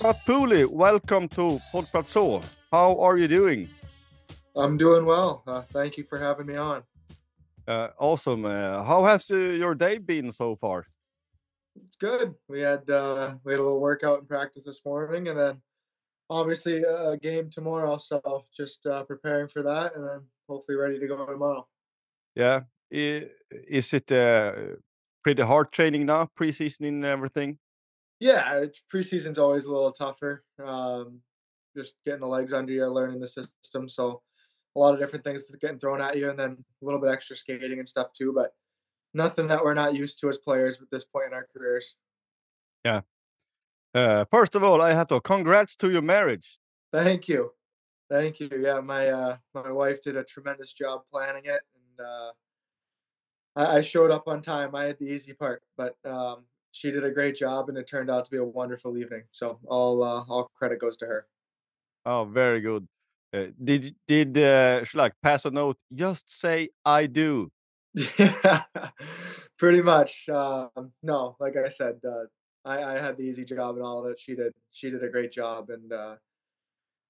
Pooley, welcome to Poddplatå. How are you doing? I'm doing well. Uh, thank you for having me on. Uh, awesome. Uh, how has uh, your day been so far? It's good. We had uh, we had a little workout and practice this morning, and then obviously a game tomorrow. So just uh, preparing for that, and then hopefully ready to go tomorrow. Yeah. Is it uh, pretty hard training now, preseason and everything? Yeah, preseason's always a little tougher. Um, just getting the legs under you, learning the system. So a lot of different things getting thrown at you, and then a little bit extra skating and stuff too. But nothing that we're not used to as players at this point in our careers. Yeah. Uh, first of all, I have to congrats to your marriage. Thank you, thank you. Yeah, my uh, my wife did a tremendous job planning it, and uh, I, I showed up on time. I had the easy part, but um, she did a great job, and it turned out to be a wonderful evening. So all uh, all credit goes to her. Oh, very good. Uh, did did uh, like pass a note? Just say I do. Yeah, pretty much. Um, no, like I said, uh, I, I had the easy job and all of it. She did. She did a great job, and uh,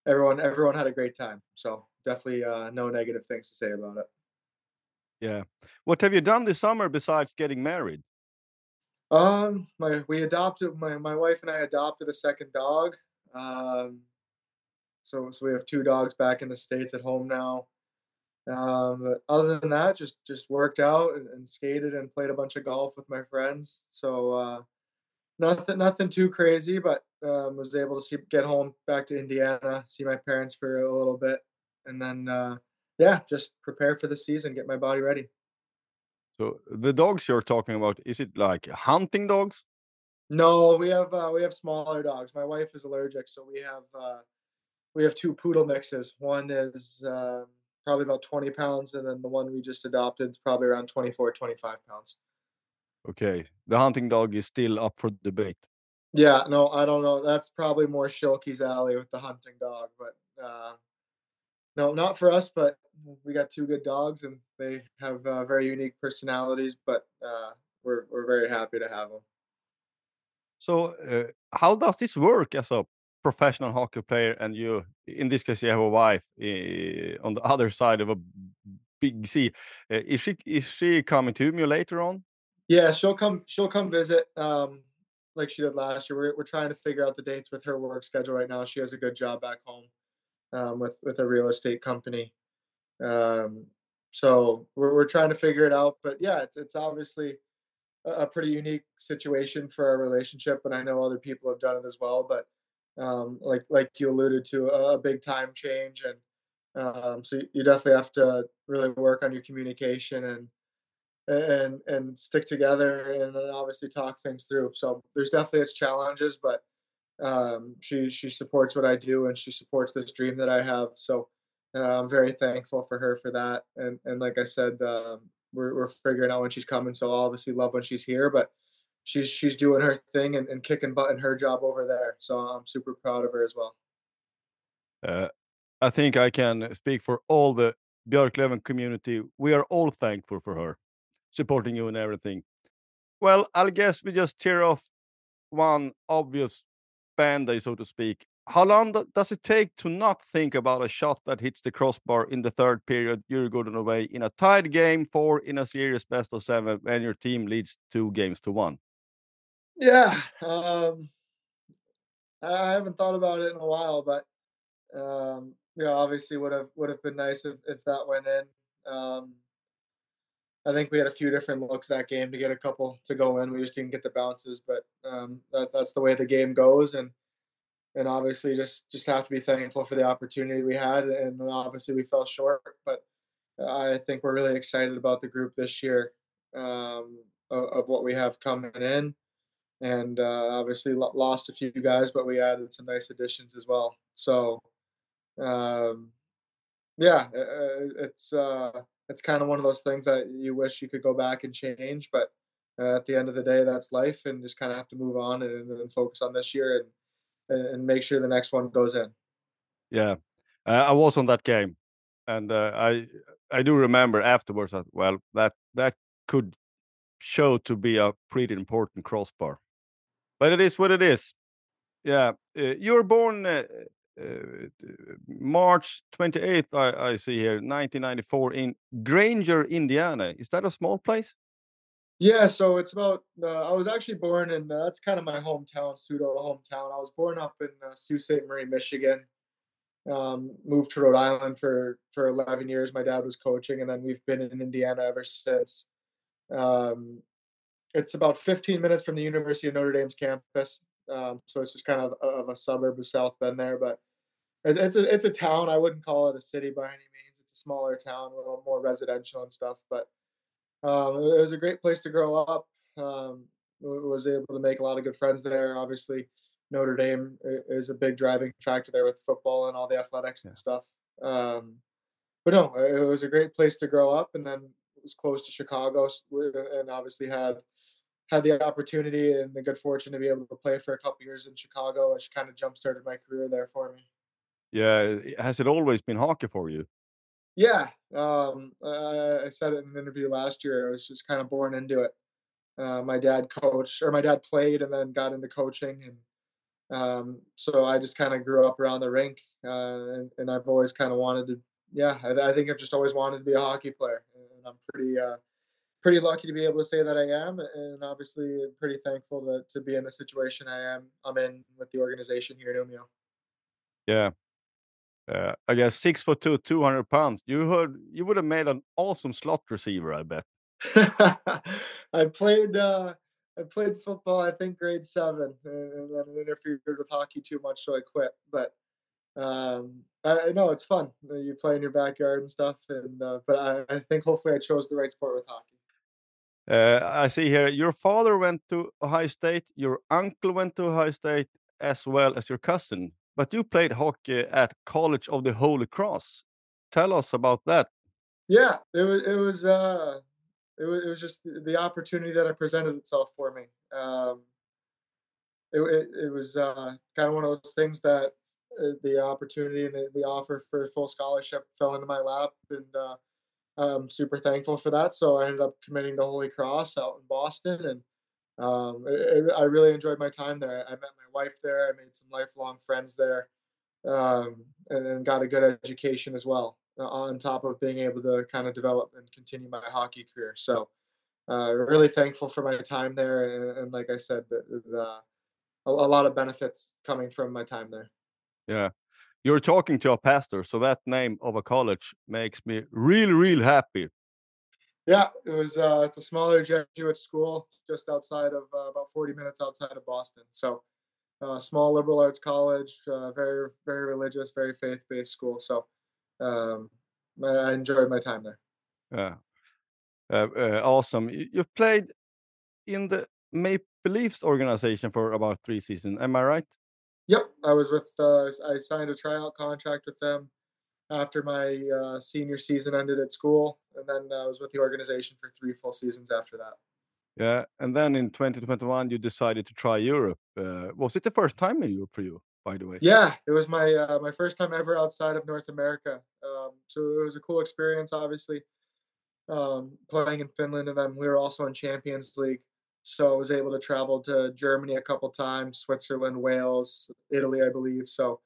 everyone everyone had a great time. So definitely uh, no negative things to say about it. Yeah. What have you done this summer besides getting married? Um, my we adopted my my wife and I adopted a second dog. Um, so so we have two dogs back in the states at home now. Um, but other than that, just just worked out and, and skated and played a bunch of golf with my friends. So uh, nothing nothing too crazy, but um, was able to see get home back to Indiana, see my parents for a little bit, and then uh, yeah, just prepare for the season, get my body ready. So the dogs you're talking about, is it like hunting dogs? No, we have uh, we have smaller dogs. My wife is allergic, so we have uh, we have two poodle mixes. One is uh, probably about 20 pounds, and then the one we just adopted is probably around 24, 25 pounds. Okay. The hunting dog is still up for debate. Yeah, no, I don't know. That's probably more Shilky's alley with the hunting dog, but uh, no, not for us. But we got two good dogs, and they have uh, very unique personalities. But uh, we're we're very happy to have them. So, uh, how does this work as a professional hockey player? And you, in this case, you have a wife uh, on the other side of a big sea. Uh, is she is she coming to you later on? Yeah, she'll come. She'll come visit, um, like she did last year. We're we're trying to figure out the dates with her work schedule right now. She has a good job back home, um, with with a real estate company. Um, so we're we're trying to figure it out. But yeah, it's it's obviously a, pretty unique situation for our relationship, and I know other people have done it as well. But um, like like you alluded to, a, big time change, and Um, so you definitely have to really work on your communication and and and stick together and obviously talk things through. So there's definitely its challenges, but um, she she supports what I do and she supports this dream that I have. So uh, I'm very thankful for her for that. And and like I said, um, we're we're figuring out when she's coming. So I'll obviously love when she's here, but she's she's doing her thing and, and kicking butt in her job over there. So I'm super proud of her as well. Uh, I think I can speak for all the Björklöven community. We are all thankful for her supporting you and everything. Well, I'll guess we just tear off one obvious band-aid, so to speak. How long does it take to not think about a shot that hits the crossbar in the third period, you're good on the way in a tied game, four in a series best of seven, when your team leads two games to one? Yeah, um, I haven't thought about it in a while, but um, know, obviously would have would have been nice if, if that went in. Um, I think we had a few different looks that game to get a couple to go in. We just didn't get the bounces, but um, that, that's the way the game goes, and and obviously just just have to be thankful for the opportunity we had, and obviously we fell short, but I think we're really excited about the group this year um, of, of, what we have coming in, and uh, obviously lost a few guys, but we added some nice additions as well. So um, yeah, it's uh, it's kind of one of those things that you wish you could go back and change, but uh, at the end of the day, that's life, and just kind of have to move on and, and focus on this year and and make sure the next one goes in. Yeah, uh, I was on that game, and uh, I I do remember afterwards that well that that could show to be a pretty important crossbar, but it is what it is. Yeah, uh, you're born uh, March 28th, I, I, see here, 1994 in Granger, Indiana. Is that a small place? Yeah, so it's about. Uh, I was actually born in. Uh, that's kind of my hometown, pseudo hometown. I was born up in uh, Sault Ste. Marie, Michigan. Um, moved to Rhode Island for for 11 years. My dad was coaching, and then we've been in Indiana ever since. Um, it's about 15 minutes from the University of Notre Dame's campus. Um, so it's just kind of, of a suburb of South Bend there, but it's a it's a town. I wouldn't call it a city by any means. It's a smaller town, a little more residential and stuff. But um, it was a great place to grow up. Um, was able to make a lot of good friends there. Obviously, Notre Dame is a big driving factor there with football and all the athletics and stuff. Um, but no, it was a great place to grow up, and then it was close to Chicago, and obviously had had the opportunity and the good fortune to be able to play for a couple years in Chicago, which kind of jump started my career there for me. Yeah, has it always been hockey for you? Yeah, um, I, I said it in an interview last year. I was just kind of born into it. Uh, my dad coached, or my dad played, and then got into coaching, and um, so I just kind of grew up around the rink, uh, and, and, I've always kind of wanted to. Yeah, I, I, think I've just always wanted to be a hockey player, and I'm pretty, uh, pretty lucky to be able to say that I am, and obviously pretty thankful to, to be in the situation I am. I'm in with the organization here in Umeå. Yeah, uh, I guess six foot two, two hundred pounds. You heard you would have made an awesome slot receiver. I bet. I played. Uh, I played football. I think grade seven, and then it interfered with hockey too much, so I quit. But um, I know it's fun. You play in your backyard and stuff, and uh, but I, I think hopefully I chose the right sport with hockey. Uh, I see here your father went to Ohio State, your uncle went to Ohio State, as well as your cousin. But you played hockey at College of the Holy Cross. Tell us about that. Yeah, it was it was uh, it was it was just the opportunity that it presented itself for me. Um, it, it, it was uh, kind of one of those things that uh, the opportunity and the, the offer for full scholarship fell into my lap, and uh, I'm super thankful for that. So I ended up committing to Holy Cross out in Boston, and um, it, it, I really enjoyed my time there. I met my wife there. I made some lifelong friends there, um, and, and, got a good education as well. Uh, on top of being able to kind of develop and continue my hockey career, so uh, really thankful for my time there. And, and like I said, the, the, a, a lot of benefits coming from my time there. Yeah, you're talking to a pastor, so that name of a college makes me real, real happy yeah, it was. Uh, it's a smaller Jesuit school just outside of uh, about 40 minutes outside of Boston. So, uh, small liberal arts college, uh, very very religious, very faith based school. So, um, I enjoyed my time there. Yeah, uh, uh, awesome. You, you played in the Maple Leafs organization for about three seasons. Am I right? Yep, I was with. Uh, I signed a tryout contract with them after my uh, senior season ended at school, and then I was with the organization for three full seasons after that. Yeah, and then in 2021 you decided to try Europe. Uh, was it the first time in Europe for you, by the way? Yeah, it was my uh, my first time ever outside of North America. Um, so it was a cool experience, obviously, um, playing in Finland, and then we were also in Champions League. So I was able to travel to Germany a couple times, Switzerland, Wales, Italy, I believe. So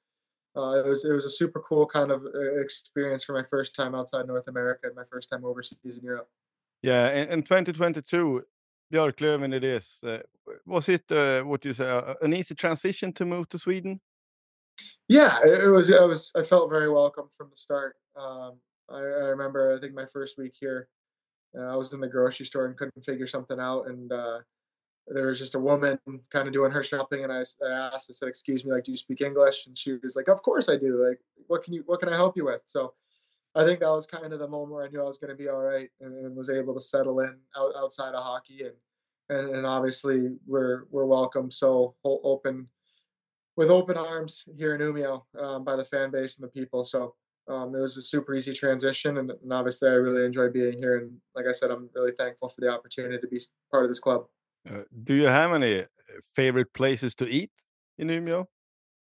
uh, it was it was a super cool kind of uh, experience for my first time outside North America and my first time overseas in Europe. Yeah, in, in 2022, Björklöven it is. Uh, was it uh, what you say uh, an easy transition to move to Sweden? Yeah, it, it was. I was. I felt very welcome from the start. Um, I, I, remember. I think my first week here, uh, I was in the grocery store and couldn't figure something out, and uh, there was just a woman kind of doing her shopping, and I, I asked. I said, "Excuse me, like, do you speak English?" And she was like, "Of course I do. Like, what can you? What can I help you with?" So. I think that was kind of the moment where I knew I was going to be all right and, and was able to settle in out, outside of hockey and and, and obviously we're we're welcome so open with open arms here in Umeå um, by the fan base and the people. So um, it was a super easy transition, and, and, obviously I really enjoy being here. And like I said, I'm really thankful for the opportunity to be part of this club. Uh, do you have any uh, favorite places to eat in Umeå?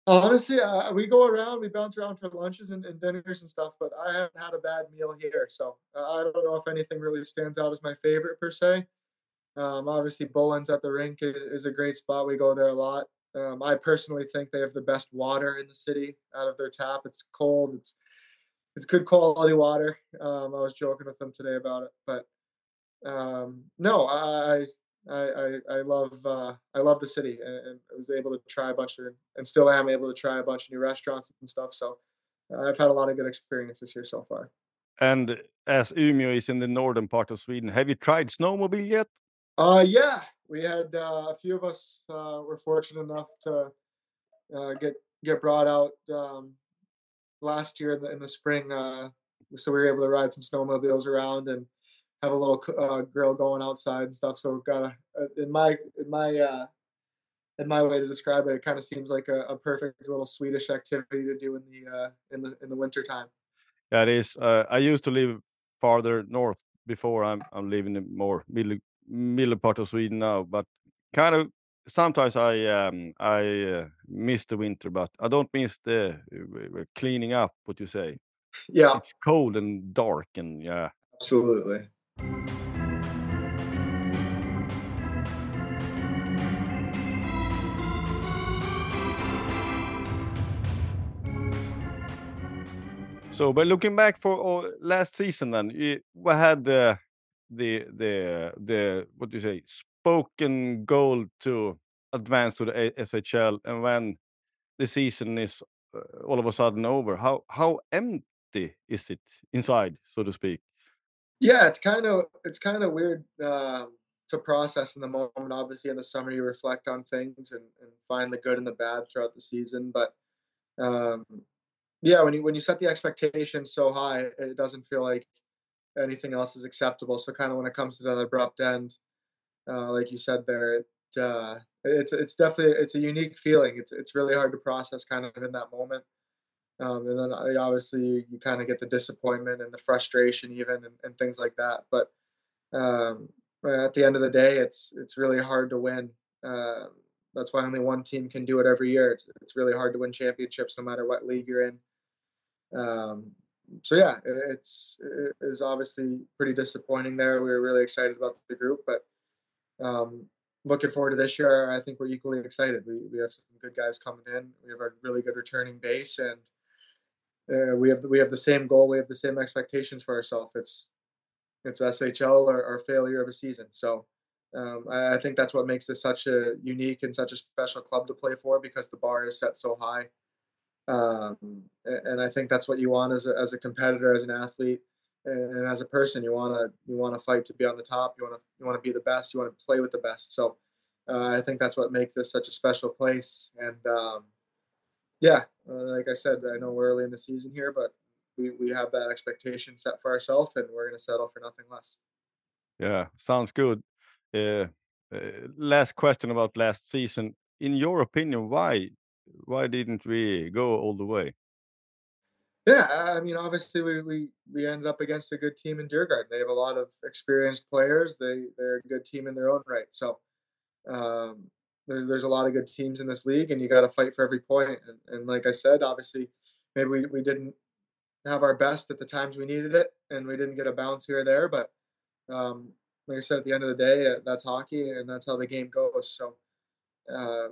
Honestly, uh, we go around, we bounce around for lunches and, and, dinners and stuff, but I haven't had a bad meal here. So uh, I don't know if anything really stands out as my favorite per se. Um, obviously, Bullen's at the rink is, a great spot. We go there a lot. Um, I personally think they have the best water in the city out of their tap. It's cold. It's it's good quality water. Um, I was joking with them today about it, but um, no, I I I, I love uh, I love the city, and, and, I was able to try a bunch of, and still am able to try a bunch of new restaurants and stuff. So uh, I've had a lot of good experiences here so far. And as Umeå is in the northern part of Sweden, have you tried snowmobile yet? Uh, yeah, we had uh, a few of us uh, were fortunate enough to uh, get get brought out um, last year in the, in the spring, uh, so we were able to ride some snowmobiles around and have a little uh, grill going outside and stuff. So got a, in my in my uh, in my way to describe it, it kind of seems like a, a, perfect little Swedish activity to do in the uh, in the in the winter time. Yeah, it is. Uh, I used to live farther north before. I'm I'm living in more middle middle part of Sweden now, but kind of sometimes I um, I uh, miss the winter, but I don't miss the uh, cleaning up. What you say? Yeah, it's cold and dark, and yeah, absolutely. So, but looking back for oh, last season, then we had the the the the what do you say spoken goal to advance to the SHL, and when the season is uh, all of a sudden over, how how empty is it inside, so to speak? Yeah, it's kind of it's kind of weird uh, to process in the moment. Obviously, in the summer, you reflect on things and, and find the good and the bad throughout the season. But um, yeah, when you when you set the expectations so high, it doesn't feel like anything else is acceptable. So kind of when it comes to that abrupt end, uh, like you said there, it, uh, it's it's definitely it's a unique feeling. It's it's really hard to process kind of in that moment. Um, and then obviously you, you kind of get the disappointment and the frustration even and, and things like that. But um, at the end of the day, it's it's really hard to win. Uh, that's why only one team can do it every year. It's it's really hard to win championships no matter what league you're in. Um, so yeah, it's it obviously pretty disappointing there. We were really excited about the group, but um, looking forward to this year. I think we're equally excited. We we have some good guys coming in. We have a really good returning base, and uh, we have we have the same goal. We have the same expectations for ourselves. It's it's SHL or, or failure of a season. So um, I, I think that's what makes this such a unique and such a special club to play for because the bar is set so high. Um, and I think that's what you want as a, as a competitor, as an athlete, and as a person. You want to you want to fight to be on the top. You want to you want to be the best. You want to play with the best. So uh, I think that's what makes this such a special place. And um, yeah, uh, like I said, I know we're early in the season here, but we, we have that expectation set for ourselves, and we're going to settle for nothing less. Yeah, sounds good. Uh, uh, last question about last season. In your opinion, why why didn't we go all the way? Yeah, I mean, obviously we we we ended up against a good team in Djurgården. They have a lot of experienced players. They they're a good team in their own right. So um, there's there's a lot of good teams in this league, and you got to fight for every point. And, and like I said, obviously, maybe we, we didn't have our best at the times we needed it, and we didn't get a bounce here or there. But um, like I said, at the end of the day, uh, that's hockey, and that's how the game goes. So, uh,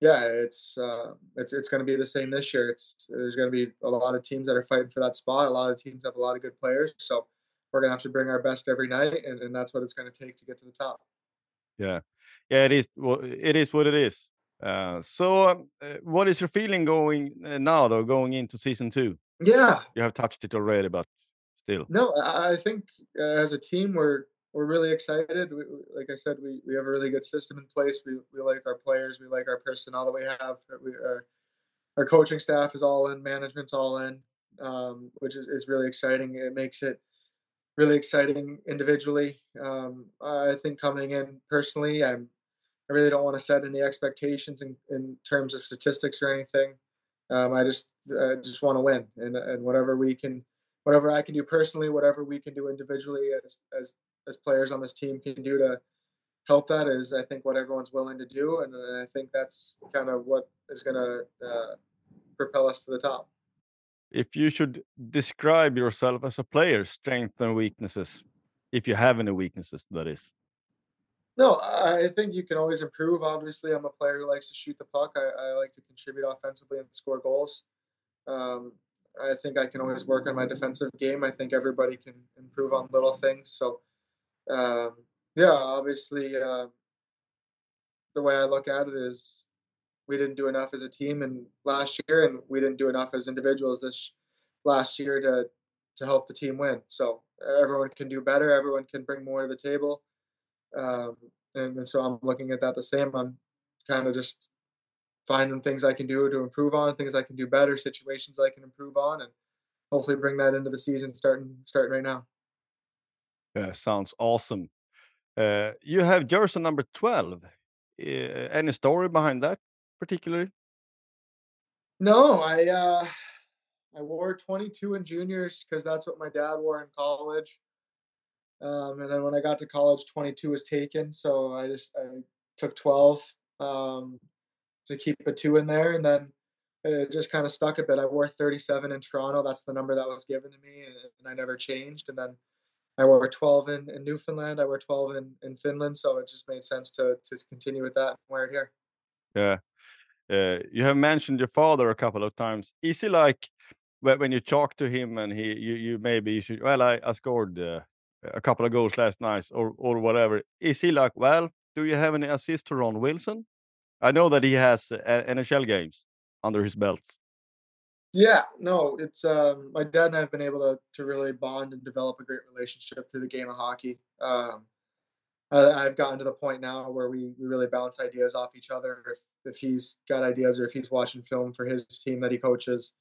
yeah, it's uh, it's it's going to be the same this year. It's there's going to be a lot of teams that are fighting for that spot. A lot of teams have a lot of good players, so we're going to have to bring our best every night, and, and that's what it's going to take to get to the top. Yeah, yeah, it is. Well, it is what it is. Uh, so, um, uh, what is your feeling going uh, now, though, going into season two? Yeah, You have touched it already, but still. no, I I think uh, as a team we're we're really excited. We, like I said, we, we have a really good system in place. We, we like our players. We like our personnel that we have. We, our, our coaching staff is all in. Management's all in, um, which is, is really exciting. It makes it really exciting individually. Um, I think coming in personally, I'm I really don't want to set any expectations in, in terms of statistics or anything. Um, I just uh, just want to win, and and whatever we can, whatever I can do personally, whatever we can do individually as as as players on this team can do to help that is I think what everyone's willing to do, and, and I think that's kind of what is going to uh, propel us to the top. If you should describe yourself as a player, strengths and weaknesses, if you have any weaknesses, that is. No, I I think you can always improve. Obviously, I'm a player who likes to shoot the puck. I, I like to contribute offensively and score goals. Um, I think I can always work on my defensive game. I think everybody can improve on little things. So, um, yeah, obviously, uh, the way I look at it is we didn't do enough as a team and last year, and we didn't do enough as individuals this last year to to help the team win. So everyone can do better. Everyone can bring more to the table um, and, and so I'm looking at that the same. I'm kind of just finding things I can do to improve on, things I can do better, situations I can improve on, and hopefully bring that into the season starting starting right now. Yeah, sounds awesome. Uh, you have jersey number 12. Uh, any story behind that particularly? No, I uh, I wore 22 in juniors because that's what my dad wore in college. Um, and then when I got to college, 22 was taken, so I just I took 12 um, to keep a two in there, and then it just kind of stuck a bit. I wore 37 in Toronto. That's the number that was given to me, and, and I never changed. And then I wore 12 in, in Newfoundland. I wore 12 in, in Finland, so it just made sense to to continue with that and wear it here. Yeah. Uh, you have mentioned your father a couple of times. Is he like when when you talk to him and he you you maybe you should well I, I scored uh, a couple of goals last night or or whatever. Is he like well do you have any assist to Ron Wilson? I know that he has uh, NHL games under his belt. Yeah, no, it's um, my dad and I have been able to to really bond and develop a great relationship through the game of hockey. Um, I, I've gotten to the point now where we, we really bounce ideas off each other. If if he's got ideas or if he's watching film for his team that he coaches,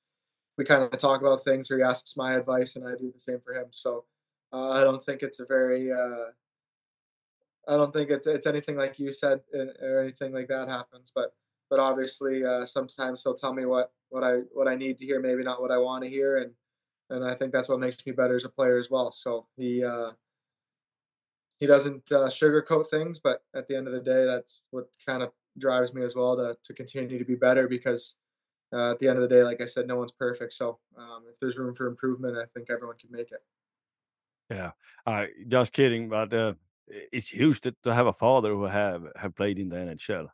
we kind of talk about things or he asks my advice and I do the same for him. So uh, I don't think it's a very uh, I don't think it's it's anything like you said uh, or anything like that happens. But but obviously uh, sometimes he'll tell me what what I what I need to hear, maybe not what I want to hear, and and I think that's what makes me better as a player as well. So he uh, he doesn't uh, sugarcoat things, but at the end of the day, that's what kind of drives me as well to to continue to be better because uh, at the end of the day, like I said, no one's perfect. So um, if there's room for improvement, I think everyone can make it. Yeah, uh, just kidding, but uh, it's huge to, to have a father who have have played in the NHL.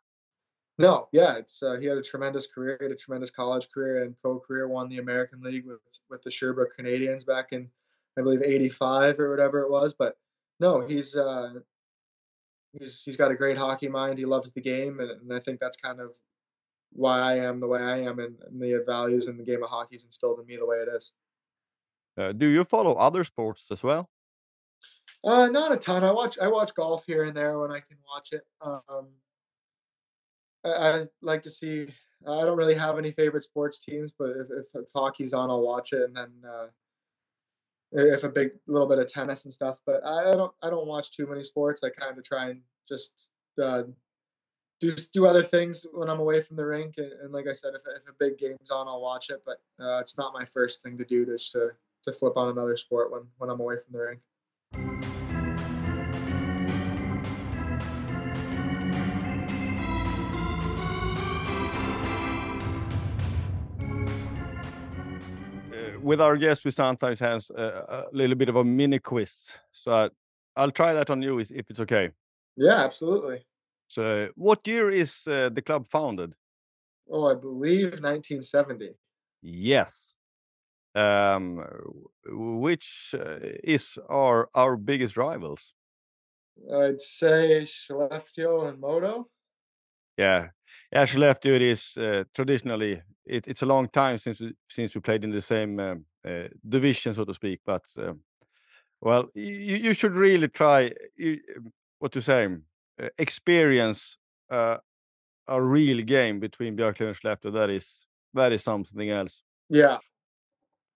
No, yeah, it's uh, he had a tremendous career, he had a tremendous college career and pro career. Won the American League with with the Sherbrooke Canadiens back in, I believe, '85 or whatever it was. But no, he's uh, he's he's got a great hockey mind. He loves the game, and, and I think that's kind of why I am the way I am, and, and the values in the game of hockey is instilled in me the way it is. Uh, do you follow other sports as well? Uh, not a ton. I watch I watch golf here and there when I can watch it. Um, I, I like to see I don't really have any favorite sports teams, but if, if, if hockey's on, I'll watch it, and then uh, if a big little bit of tennis and stuff. But I don't I don't watch too many sports. I kind of try and just uh, do do other things when I'm away from the rink. And, and, like I said, if, if a big game's on, I'll watch it. But uh, it's not my first thing to do just to to flip on another sport when when I'm away from the rink. With our guests, we sometimes have a, a, little bit of a mini quiz. So I'll try that on you if it's okay. Yeah, absolutely. So, what year is uh, the club founded? Oh, I believe 1970. Yes. Um, which uh, is our our biggest rivals? I'd say Skellefteå and MoDo. Yeah, yeah, Skellefteå it is uh, traditionally it, it's a long time since we, since we played in the same um, uh, division, so to speak. But um, well, you, you should really try you, what to say, uh, experience uh, a real game between Björklöven and Skellefteå. That is that is something else. Yeah.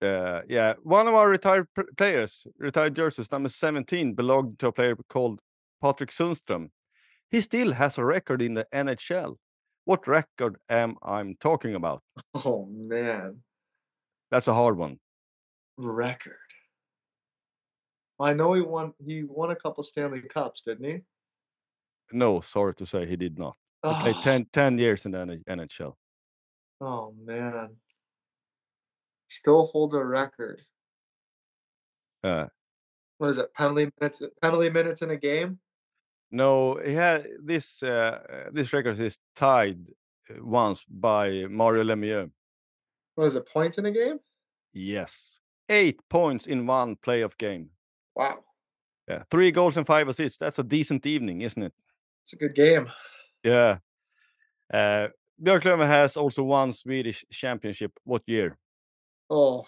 Uh, yeah, one of our retired players, retired jerseys, number 17, belonged to a player called Patrik Sundström. He still has a record in the NHL. What record am I talking about? Oh man, that's a hard one. Record. I know he won. He won a couple Stanley Cups, didn't he? No, sorry to say, he did not. He oh. played 10, 10 years in the NHL. Oh man, still holds a record. Uh, what is it? Penalty minutes. Penalty minutes in a game. No, he had this. Uh, this record is tied uh, once by Mario Lemieux. What is it? Points in a game? Yes, eight points in one playoff game. Wow. Yeah, three goals and five assists. That's a decent evening, isn't it? It's a good game. Yeah. Uh, Björklöven has also won Swedish championship. What year? Oh,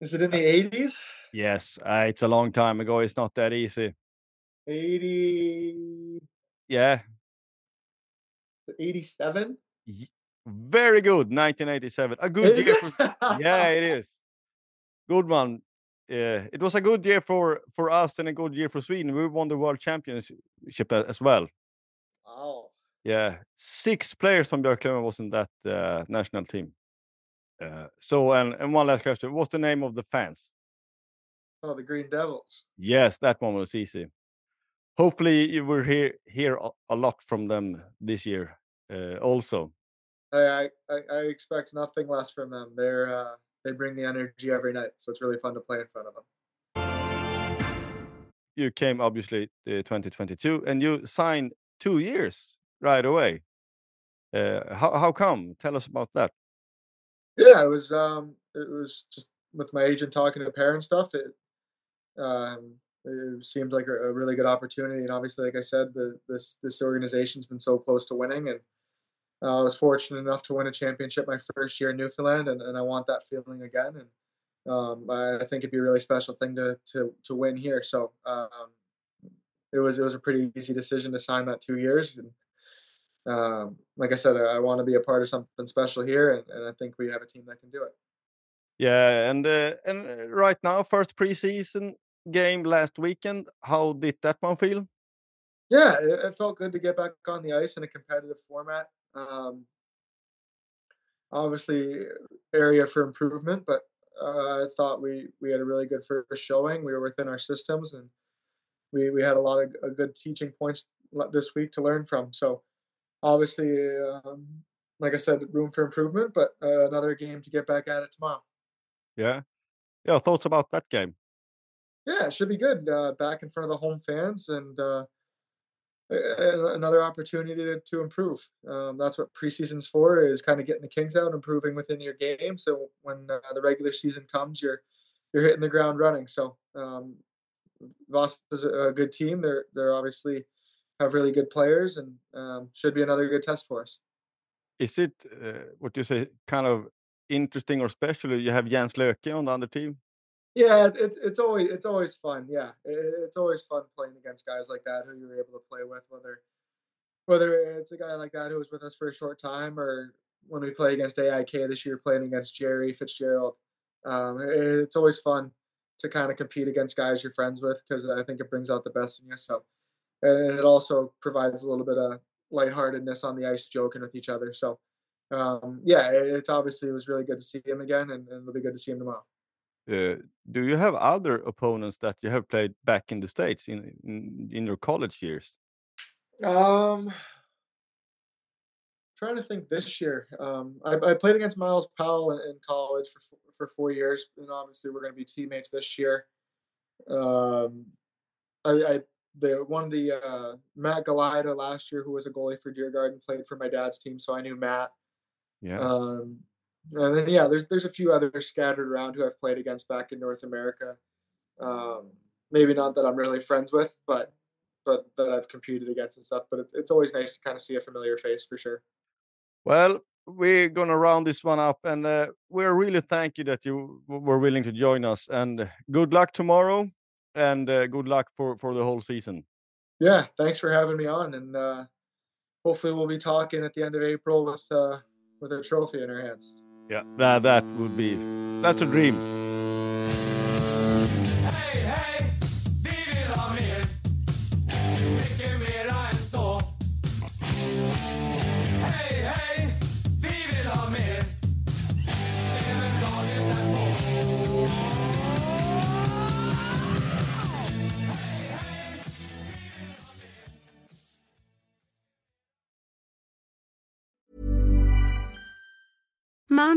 is it in the eighties? Yes, uh, it's a long time ago. It's not that easy. 80. Yeah. 87? Very good. 1987. A good year. For, yeah, it is. Good one. Yeah, it was a good year for for us and a good year for Sweden. We won the world championship as well. Wow. Yeah, six players from Björklöven was in that uh, national team. Uh, so, and and one last question: What's the name of the fans? Oh, the Green Devils. Yes, that one was easy hopefully you will hear hear a lot from them this year uh, also. I, I i expect nothing less from them. They're uh, they bring the energy every night so it's really fun to play in front of them. You came obviously uh, 2022 and you signed two years right away. Uh, how, how come? Tell us about that. Yeah it was um it was just with my agent talking to parents stuff it um it seemed like a, really good opportunity. And obviously, like I said, the, this this organization's been so close to winning, and uh, I was fortunate enough to win a championship my first year in Newfoundland, and, and I want that feeling again. And um, I think it'd be a really special thing to to to win here. So um, it was it was a pretty easy decision to sign that two years. And um, like I said, I, I want to be a part of something special here, and, and I think we have a team that can do it. Yeah, and uh, and uh, right now, first preseason game last weekend. How did that one feel? Yeah, it, it felt good to get back on the ice in a competitive format. Um, obviously, area for improvement, but uh, I thought we we had a really good first showing. We were within our systems, and we we had a lot of uh, good teaching points this week to learn from. So, obviously, um, like I said, room for improvement, but uh, another game to get back at it tomorrow. Yeah, yeah. Thoughts about that game? Yeah, it should be good. Uh, back in front of the home fans and uh, another opportunity to, to improve. Um, that's what preseason's for is kind of getting the Kings out, improving within your game. So when uh, the regular season comes, you're you're hitting the ground running. So um, Voss is a good team. They're they're obviously have really good players and um, should be another good test for us. Is it uh, what you say kind of interesting or special? You have Jens Lööke on the other team. Yeah, it's it's always it's always fun. Yeah, it's always fun playing against guys like that who you're able to play with, whether whether it's a guy like that who was with us for a short time or when we play against AIK this year, playing against Jerry Fitzgerald. Um, it's always fun to kind of compete against guys you're friends with because I think it brings out the best in you. So, and it also provides a little bit of lightheartedness on the ice, joking with each other. So, um, yeah, it's obviously it was really good to see him again, and, and it'll be good to see him tomorrow. Uh, do you have other opponents that you have played back in the states in in, in your college years? Um, trying to think this year. Um, I, I played against Miles Powell in, in, college for for four years, and obviously we're going to be teammates this year. Um, I, I the one of the uh, Matt Galida last year, who was a goalie for Djurgården, played for my dad's team, so I knew Matt. Yeah. Um, and then yeah, there's there's a few others scattered around who I've played against back in North America. Um, maybe not that I'm really friends with, but but that I've competed against and stuff. But it's it's always nice to kind of see a familiar face for sure. Well, we're gonna round this one up, and uh, we're really thank you that you were willing to join us. And good luck tomorrow, and uh, good luck for for the whole season. Yeah, thanks for having me on, and uh, hopefully we'll be talking at the end of April with uh, with a trophy in our hands. Yeah, that that would be that's a dream.